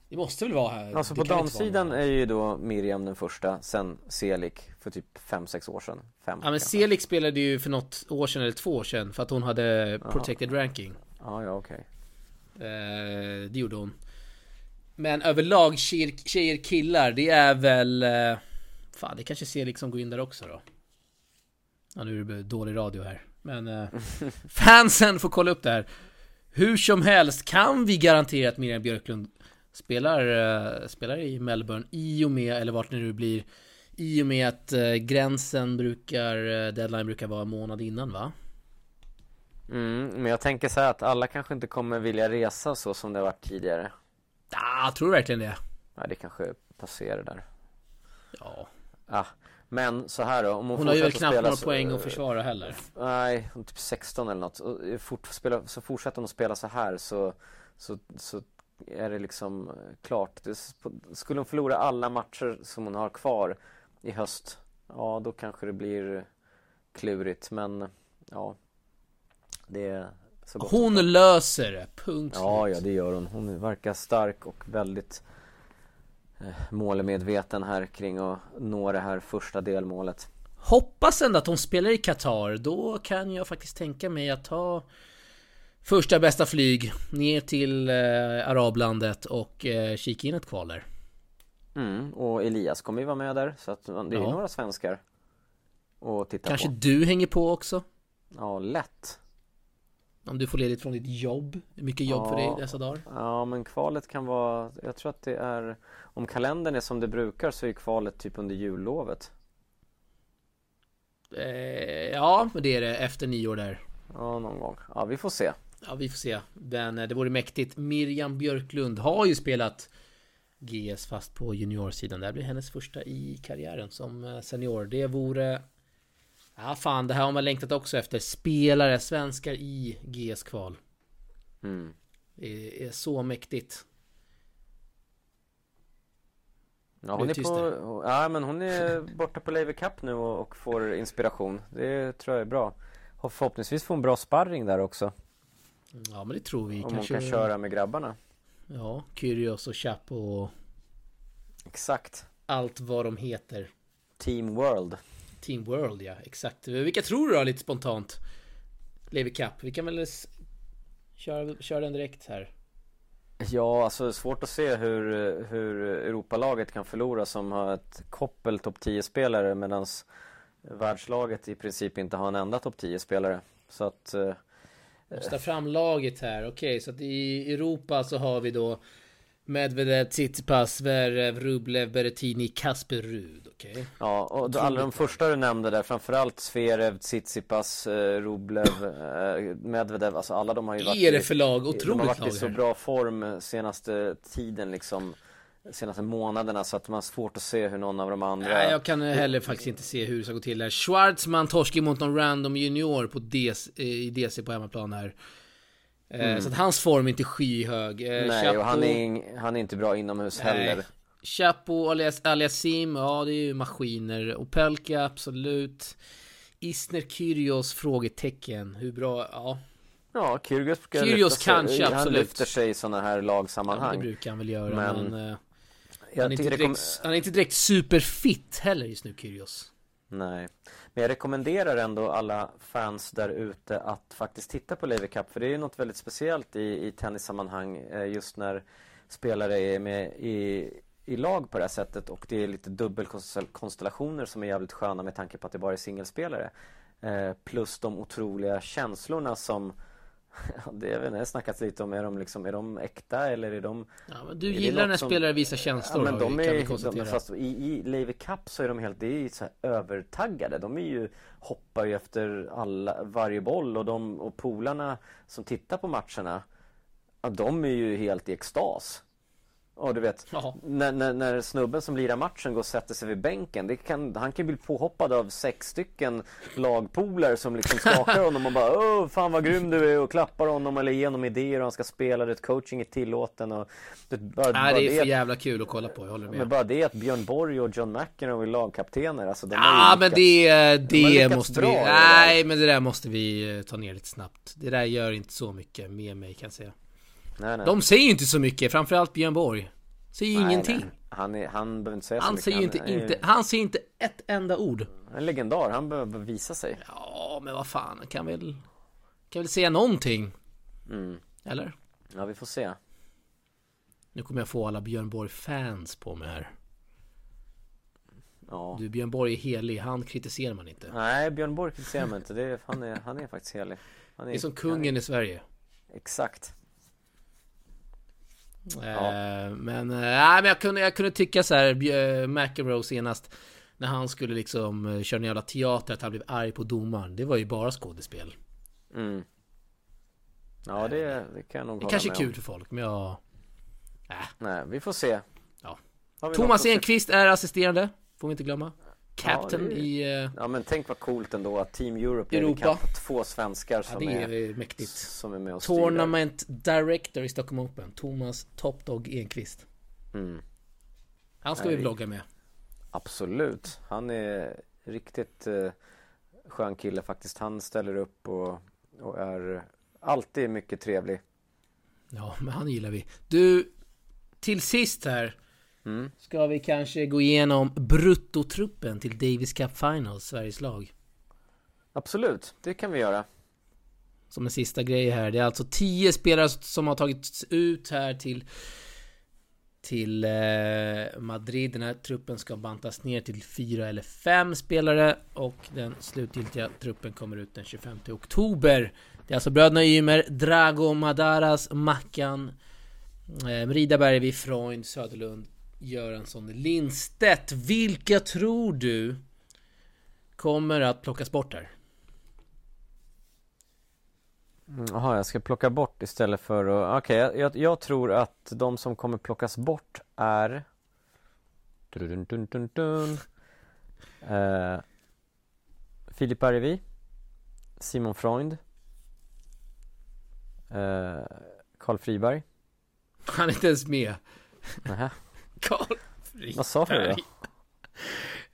Det måste väl vara här? Alltså på damsidan är ju då Miriam den första, sen Selik för typ 5-6 år sedan. Fem, ja men Selik spelade ju för något år sedan eller två år sedan för att hon hade protected Aha. ranking. Ja, ja okej. Okay. Eh, det gjorde hon. Men överlag tjejer, tjejer, killar, det är väl... Eh, fan, det kanske Selik som går in där också då. Ja, nu är det dålig radio här. Men eh, fansen får kolla upp det här. Hur som helst kan vi garantera att Miriam Björklund spelar, uh, spelar i Melbourne i och med, eller vart det nu blir, i och med att uh, gränsen brukar, uh, deadline brukar vara en månad innan va? Mm, men jag tänker så här att alla kanske inte kommer vilja resa så som det varit tidigare. Ah, tror du verkligen det? Ja, det kanske passerar där. Ja. Ah, men så här då, om hon, hon har ju väl knappt några poäng att försvara heller. Nej, typ 16 eller något. Och fort, spela, så fortsätter hon att spela så här så, så, så är det liksom eh, klart. Det, skulle hon förlora alla matcher som hon har kvar i höst, ja då kanske det blir klurigt. Men ja, det är så gott Hon löser det, punkt Ja, ja det gör hon. Hon verkar stark och väldigt eh, målmedveten här kring att nå det här första delmålet. Hoppas ändå att hon spelar i Qatar. Då kan jag faktiskt tänka mig att ta Första bästa flyg ner till eh, Arablandet och eh, kika in ett kval där. Mm, och Elias kommer ju vara med där så att det är ja. några svenskar att titta Kanske på. du hänger på också? Ja, lätt. Om du får ledigt från ditt jobb. Mycket jobb ja, för dig dessa dagar. Ja, men kvalet kan vara, jag tror att det är, om kalendern är som det brukar så är kvalet typ under jullovet. Eh, ja, men det är det efter nyår där. Ja, någon gång. Ja, vi får se. Ja, vi får se. Men eh, det vore mäktigt. Miriam Björklund har ju spelat GS fast på juniorsidan. Det här blir hennes första i karriären som eh, senior. Det vore... Ja, fan, det här har man längtat också efter. Spelare, svenskar i GS-kval. Mm. Det är så mäktigt. Ja, hon är på, ja, men hon är borta på Lever Cup nu och, och får inspiration. Det tror jag är bra. Och förhoppningsvis får hon bra sparring där också. Ja men det tror vi. Om Kanske... hon kan köra med grabbarna. Ja, Kyrgios och Chapo och... Exakt. Allt vad de heter. Team World. Team World ja, exakt. Vilka tror du då lite spontant? Lever Cup. Vi kan väl köra, köra den direkt här. Ja, alltså det är svårt att se hur, hur Europalaget kan förlora som har ett koppel topp 10 spelare medan världslaget i princip inte har en enda topp 10 spelare. Så att... Eh, Måste fram laget här. Okej, okay, så att i Europa så har vi då Medvedev, Tsitsipas, Zverev, Rublev, Berrettini, Kasper Rud. Okej. Okay. Ja, och alla de första du nämnde där, framförallt Zverev, Tsitsipas, eh, Rublev, eh, Medvedev, alltså alla de har ju varit Är det för lag? Otroligt De har varit i så bra form senaste tiden liksom senaste månaderna så att man har svårt att se hur någon av de andra Nej, jag kan heller faktiskt inte se hur det ska gå till här. Schwarzman torskar mot någon random junior på DC, i DC på hemmaplan här. Eh, mm. Så att hans form är inte skyhög. Eh, Nej, Chapo... och han är, han är inte bra inomhus Nej. heller. Chapo och Aliasim, ja det är ju maskiner. Opelka, absolut. Isner Kyrgios, frågetecken. Hur bra, ja. Ja, Kyrgios, Kyrgios kanske, sig, absolut. Han lyfter sig i sådana här lagsammanhang. Ja, det brukar han väl göra, men... men han, är inte direkt, kom... han är inte direkt superfit heller just nu, Kyrgios. Nej, men jag rekommenderar ändå alla fans där ute att faktiskt titta på Lever Cup för det är något väldigt speciellt i, i tennissammanhang eh, just när spelare är med i, i lag på det här sättet och det är lite dubbelkonstellationer som är jävligt sköna med tanke på att det bara är singelspelare. Eh, plus de otroliga känslorna som det har snackats lite om, är de, liksom, är de äkta eller är de ja, men Du gillar när som... spelare visar känslor ja, men de är, de, fast i, i Lever Cup så är de helt, det är så här övertaggade. De är ju, hoppar ju efter alla, varje boll och de, och polarna som tittar på matcherna ja, De är ju helt i extas Ja du vet, när, när, när, snubben som lirar matchen går och sätter sig vid bänken kan, Han kan bli påhoppad av sex stycken lagpolare som liksom skakar honom och bara Åh fan vad grym du är och klappar honom eller ger honom idéer och han ska spela. Det, coaching är tillåten och det, bara, Nej, det är för det, jävla kul att kolla på, jag håller med. Men bara det att Björn Borg och John McEnroe är lagkaptener alltså de Ja men det, det de måste vi Nej men det där måste vi eh, ta ner lite snabbt. Det där gör inte så mycket med mig kan jag säga Nej, nej. De säger ju inte så mycket, framförallt Björn Borg. Säger ju ingenting. Nej. Han, är, han behöver inte säga han så mycket. Säger han, inte, inte, han säger inte ett enda ord. En legendar, han behöver visa sig. Ja, men vad fan, han kan väl... Kan väl säga någonting? Mm. Eller? Ja, vi får se. Nu kommer jag få alla Björn Borg-fans på mig här. Ja. Du, Björn Borg är helig, han kritiserar man inte. Nej, Björn Borg kritiserar man inte. Det är, han, är, han är faktiskt helig. Han är, det är som kungen är, i Sverige. Exakt. Ja. Eh, men, äh, men jag, kunde, jag kunde tycka så här, äh, McEnroe senast när han skulle liksom köra en jävla teater att han blev arg på domaren. Det var ju bara skådespel. Mm. Ja det, det kan jag nog Det kanske är kul för folk men jag... Äh. Nej vi får se. Ja. Thomas Enqvist är assisterande. Får vi inte glömma. Captain ja, är... i... Uh... Ja men tänk vad coolt ändå att Team Europe Europa. är två svenskar som ja, det är, är mäktigt. Som är med och Tournament styr. Director i Stockholm Open. Thomas Top Dog Enqvist. Mm. Han ska Nej, vi vlogga med. Absolut. Han är riktigt uh, skön kille faktiskt. Han ställer upp och, och är alltid mycket trevlig. Ja, men han gillar vi. Du, till sist här. Mm. Ska vi kanske gå igenom bruttotruppen till Davis Cup Finals, Sveriges lag? Absolut, det kan vi göra. Som en sista grej här. Det är alltså 10 spelare som har tagits ut här till till eh, Madrid. Den här truppen ska bantas ner till 4 eller 5 spelare och den slutgiltiga truppen kommer ut den 25 oktober. Det är alltså bröderna Ymer, Drago Madaras, Mackan, eh, Merida Bergvi, Freund, Söderlund, Göransson Lindstedt. Vilka tror du kommer att plockas bort här? Mm, jaha, jag ska plocka bort istället för att... Okej, okay, jag, jag, tror att de som kommer plockas bort är... Dun, dun, dun, dun. Uh, Filip Arjevi Simon Freund uh, Karl Friberg Han är inte ens med Nähä Karl Vad sa du då?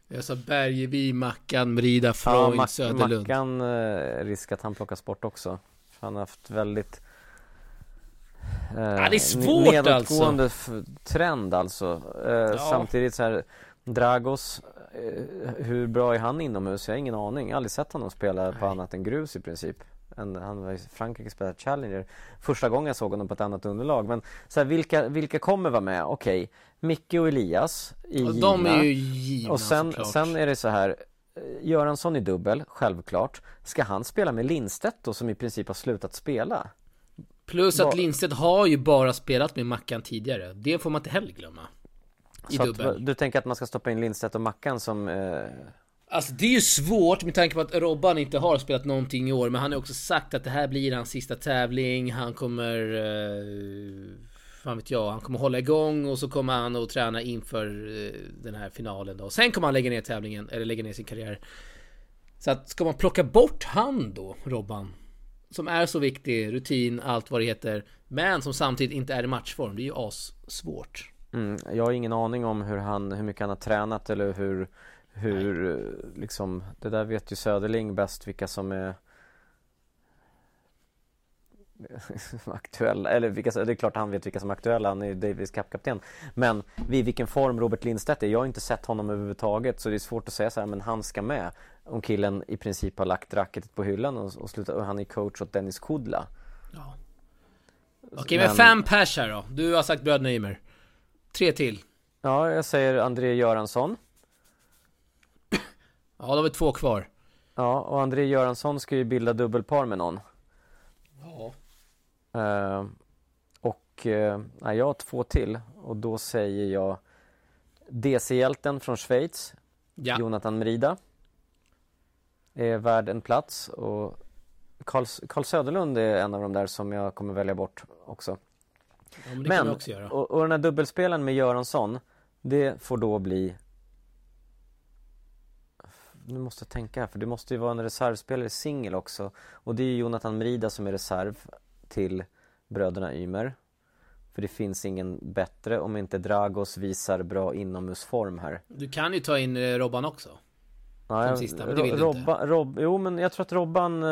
Jag sa Bergevi, Mackan, Mrida, Freud, ja, Mac Söderlund Mackan, eh, risk att han plockas bort också Han har haft väldigt eh, Ja, det är svårt nedåtgående alltså. trend alltså. Eh, Samtidigt så här Dragos, eh, hur bra är han inomhus? Jag har ingen aning. Jag har aldrig sett honom spela på annat än grus i princip. En, han var i Frankrike spelat Challenger. Första gången jag såg honom på ett annat underlag. Men så här, vilka, vilka kommer vara med? Okej, Micke och Elias i Och de är givna. ju givna Och sen, såklart. sen är det så här eh, Göransson i dubbel, självklart. Ska han spela med Lindstedt då som i princip har slutat spela? Plus att Lindstedt har ju bara spelat med Mackan tidigare. Det får man inte heller glömma. I Så dubbel. att, du tänker att man ska stoppa in Lindstedt och Mackan som eh, Alltså det är ju svårt med tanke på att Robban inte har spelat någonting i år Men han har också sagt att det här blir hans sista tävling Han kommer... Eh, fan vet jag, han kommer hålla igång och så kommer han att träna inför eh, den här finalen då. Sen kommer han lägga ner tävlingen, eller lägga ner sin karriär. Så att ska man plocka bort han då, Robban? Som är så viktig, rutin, allt vad det heter Men som samtidigt inte är i matchform, det är ju as svårt mm, Jag har ingen aning om hur, han, hur mycket han har tränat eller hur Hur eh, liksom Det där vet ju Söderling bäst vilka som är aktuella, eller vilka, det är klart han vet vilka som är aktuella, han är ju Davis Cup-kapten Men vid vilken form Robert Lindstedt är, jag har inte sett honom överhuvudtaget så det är svårt att säga så här, men han ska med Om killen i princip har lagt racketet på hyllan och, och, slutat, och han är coach åt Dennis Kudla Ja. Okej men Men- fem pers här då. Du har sagt bröderna Ymer. Tre till. Ja, jag säger André Göransson Ja, då har vi två kvar. Ja, och André Göransson ska ju bilda dubbelpar med någon Ja. Eh, och eh, nej, jag har två till och då säger jag DC-hjälten från Schweiz, Ja. Jonathan Merida är värd en plats och Carl, Carl Söderlund är en av de där som jag kommer välja bort också. ja men Men, också göra. och, och den här dubbelspelen med Göransson, det får då bli nu måste jag tänka här, för det måste ju vara en reservspelare singel också Och det är ju Jonathan Merida som är reserv till bröderna Ymer För det finns ingen bättre om inte Dragos visar bra inomhusform här Du kan ju ta in eh, Robban också. Ja, jag- sista, men det vill du inte. Rob, Jo men jag tror att Robban, eh,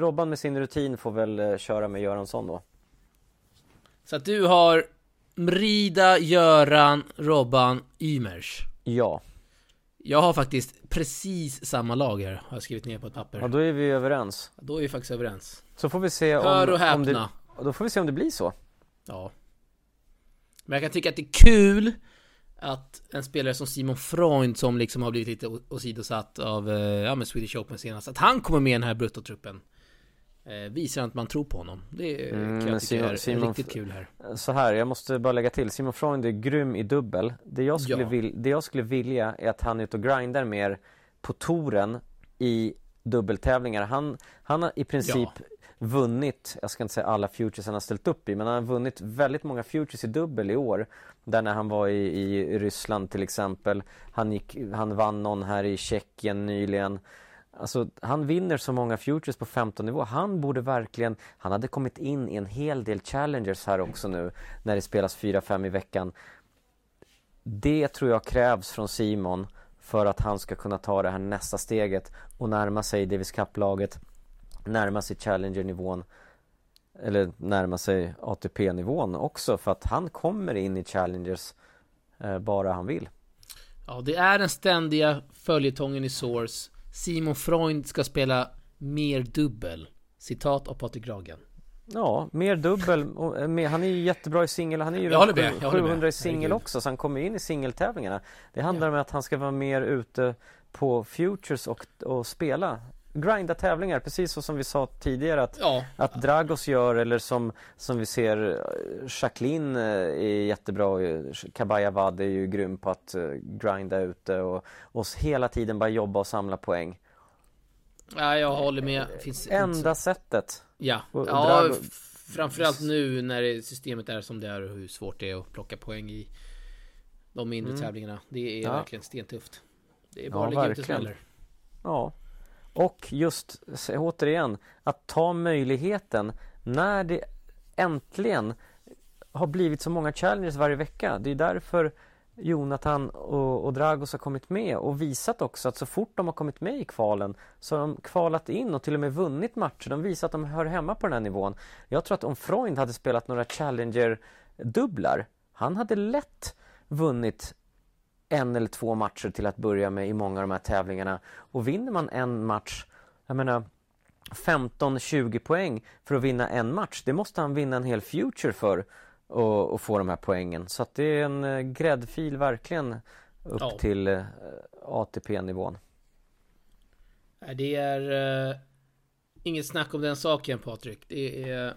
Robban med sin rutin får väl eh, köra med Göransson då Så att du har Mrida, Göran, Robban, Ymers. Ja, Jag har faktiskt precis samma lag här, har jag skrivit ner på ett papper. ja då är vi överens Då är vi faktiskt överens. Så får vi se om, Hör och om häpna. det, och Då får vi se om det blir så Ja. Men jag kan tycka att det är kul att en spelare som Simon Freund som liksom har blivit lite åsidosatt av, eh, ja men Swedish Open senast, att han kommer med i den här bruttotruppen. Eh, visar att man tror på honom. Det Mm, kan jag tycka är Simon- riktigt kul här. Så här, jag måste bara lägga till. Simon Freund är grym i dubbel. Det jag skulle, Ja. vil, det jag skulle vilja är att han är ute och grindar mer på touren i dubbeltävlingar. Han, han har i princip vunnit, jag ska inte säga alla futures han har ställt upp i, men han har vunnit väldigt många futures i dubbel i år. Där när han var i, i Ryssland till exempel. Han, gick, han vann någon här i Tjeckien nyligen. Alltså han vinner så många futures på 15 nivå. Han borde verkligen, han hade kommit in i en hel del challengers här också nu när det spelas 4-5 i veckan. Det tror jag krävs från Simon för att han ska kunna ta det här nästa steget och närma sig Davis Cup-laget, närma sig Challenger-nivån eller närma sig ATP-nivån också för att han kommer in i Challengers eh, bara han vill. Ja, det är den ständiga följetongen i Source. Simon Freund ska spela mer dubbel. Citat av Patrik Ragen. Ja, mer dubbel. eh, Han är ju jättebra i singel. Han är ju runt med, jag håller med. 700 i singel också, så han kommer in i singeltävlingarna. Det handlar om att han ska vara mer ute på futures och, och spela. Grinda tävlingar, precis så som vi sa tidigare att, Ja, att Dragos gör eller som, som vi ser eh, Jacqueline eh, är jättebra. eh, Kabaya Wad är ju grym på att grinda ute och, och hela tiden bara jobba och samla poäng. ja jag håller med. Finns inte Enda sättet. Ja, Och- och ja Drago- framförallt nu när systemet är som det är och hur svårt det är att plocka poäng i de mindre tävlingarna. Det är Mm. Ja. verkligen stentufft. Det är Ja, bara att ligga ute och. Ja. Och just återigen att ta möjligheten när det äntligen har blivit så många challenges varje vecka. Det är därför Jonathan och, och Dragos har kommit med och visat också att så fort de har kommit med i kvalen så har de kvalat in och till och med vunnit matcher. De visar att de hör hemma på den här nivån. Jag tror att om Freund hade spelat några Challenger-dubblar, han hade lätt vunnit en eller två matcher till att börja med i många av de här tävlingarna. Och vinner man en match, jag menar 15-20 poäng för att vinna en match, det måste han vinna en hel future för och, och få de här poängen. Så att det är en eh, gräddfil verkligen upp Ja. till eh, ATP-nivån. Det är uh, inget snack om den saken Patrik. Det är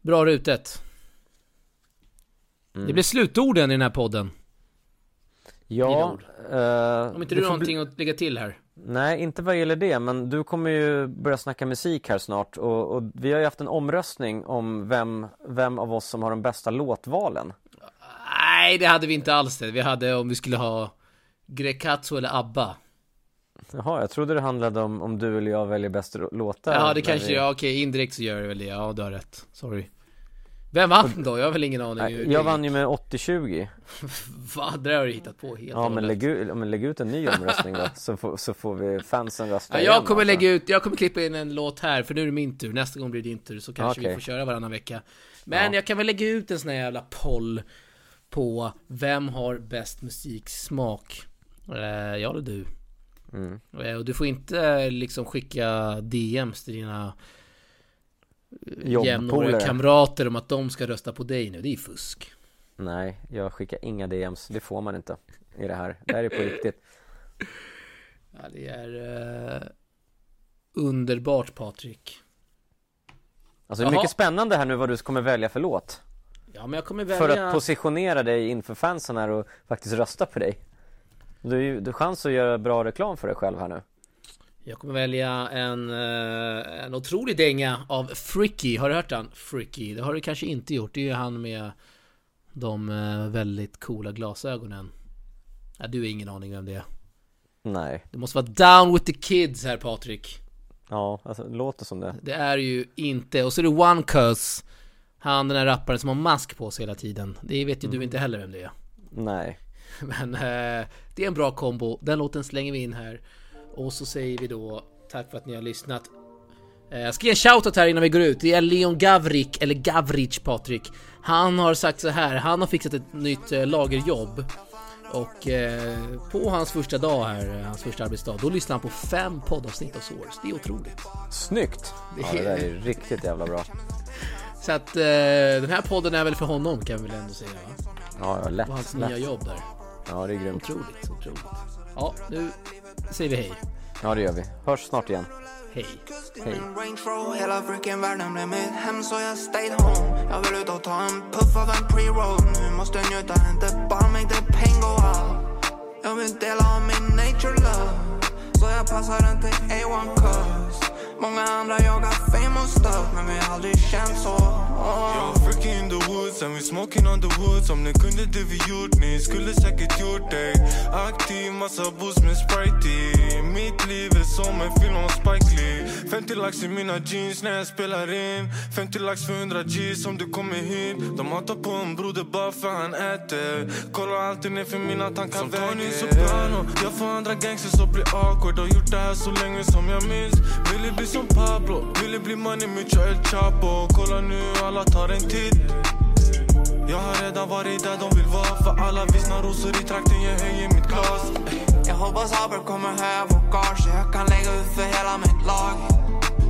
bra rutet. Mm. Det blir slutorden i den här podden. Ja, eh, Om inte du har någonting att lägga till här. Nej, inte vad gäller det, men du kommer ju börja snacka musik här snart och, och vi har ju haft en omröstning om vem, vem av oss som har de bästa låtvalen. Nej, det hade vi inte alls det. Vi hade om vi skulle ha Grekatsu eller ABBA. Jaha, jag trodde det handlade om om du eller jag väljer bäst låtar. Ja, det kanske, vi- ja okej, indirekt så gör det väl det. Ja, du har rätt. Sorry. Vem vann då? Jag har väl ingen aning. Nej, Jag vann ju med 80-20. Va? Det har du hittat på helt Ja, men lägg, ut, men lägg ut en ny omröstning då, så får, så får vi fansen rösta Ja, igen, jag kommer alltså. lägga ut, jag kommer klippa in en låt här för nu är det min tur, nästa gång blir det din tur så kanske vi Okej. får köra varannan vecka Men Ja. jag kan väl lägga ut en sån här jävla poll På vem har bäst musiksmak? Eh, jag eller du? Mm. Eh, och du får inte eh, liksom skicka DMs till dina. Jämnåriga kamrater om att de ska rösta på dig nu, det är fusk Nej, jag skickar inga DMs, det får man inte i det här. Det här är på riktigt. Ja, det är eh, underbart Patrik Alltså det är mycket spännande här nu vad du kommer välja för låt. Ja men jag kommer välja För att positionera dig inför fansen här och faktiskt rösta på dig. Du har ju chans att göra bra reklam för dig själv här nu. Jag kommer välja en, eh, en otrolig dänga av Fricky. Har du hört han? Fricky. Det har du kanske inte gjort. Det är ju han med de eh, väldigt coola glasögonen. Ja, du har ingen aning vem det är. Nej, Det måste vara down with the kids här Patrik. ja, alltså det låter som det. Det är ju inte. Och så är det One Cuz. Han den här rapparen som har mask på sig hela tiden. Det vet ju du inte heller vem det är. Nej. Men eh, det är en bra kombo. Den låten slänger vi in här. Och så säger vi då tack för att ni har lyssnat. Eh, jag ska ge en shoutout här innan vi går ut. Det är Leon Gavrik, eller Gavric Patrik. Han har sagt så här, han har fixat ett nytt eh, lagerjobb. Och eh, på hans första dag här, hans första arbetsdag, då lyssnar han på fem poddavsnitt av Source. Det är otroligt. Snyggt! Det Ja, det där är- är riktigt jävla bra. Så att eh, den här podden är väl för honom kan vi väl ändå säga va? Ja, ja lätt, På hans lätt. nya jobb där. Ja, det är grymt. Otroligt, otroligt. Ja, nu säger vi hej. Ja, det gör vi. Hörs snart igen. Hej. Hej. Hela freaking världen blev mitt hem så jag stayed home Jag vill ut och ta en puff av en pre-roll Nu måste njuta, inte bara make the pain go out Jag vill dela av min nature love Så jag passar den till A1 cuz Många andra jagar fame och stuff men vi har aldrig känt så. Oh. Jag är freaky in the woods and we smoking on the woods. Om ni kunde det vi gjort, ni skulle säkert gjort det. Aktiv, massa boost med Sprite i. Mitt liv är som en film om Spike Lee. 50 lax i mina jeans när jag spelar in. 50 lax för 100 G's om du kommer hit. De hatar på en broder bara för han äter. Kollar alltid ner för mina tankar Som Tony Soprano. Jag får andra gangsters att bli awkward. Har gjort det här så länge som jag minns. Ville bli som Pablo. Ville bli money, mucho El Chapo. Kolla nu, alla tar en titt. Jag har redan varit där de vill vara För alla vissna rosor i trakten, jag höjer mitt glas. Jag hoppas Haber kommer höja vår gage så jag kan lägga ut för hela mitt lag.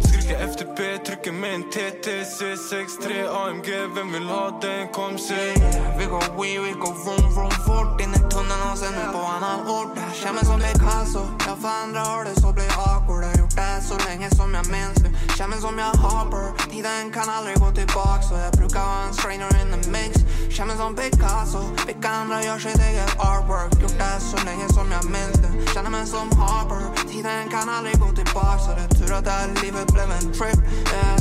Skriker FTP, trycker med en TTC63 AMG, vem vill ha den? Kom se. Vi går we, vi går vroom vroom fort. In i tunneln och sen ut på annan ort. Jag känner mig som Picasso, jag för andra har det så blir awkward så länge som jag minns det. Känner mig som jag Harper, tiden kan aldrig gå tillbaks. Så jag brukar ha en strainer in the mix. Känner mig som Picasso, vilka andra gör sitt eget artwork? Gjort det så länge som jag minns det. Känner mig som Harper, tiden kan aldrig gå tillbaks. Så det är tur att det här livet blev en trip, yeah.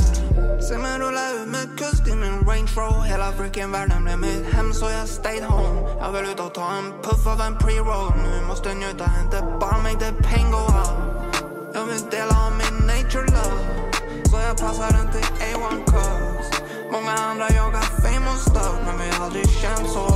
Se mig rulla ut med kust i min Range Rover. Hela freaking världen blev mitt hem så jag stayed home. Jag vill ut och ta en puff av en pre-roll. Nu måste njuta, inte bara make the pain go out jag vill dela av min nature love. Så jag passar den till A1 cuz Många andra jagar fame och stuff Men vi har aldrig känt så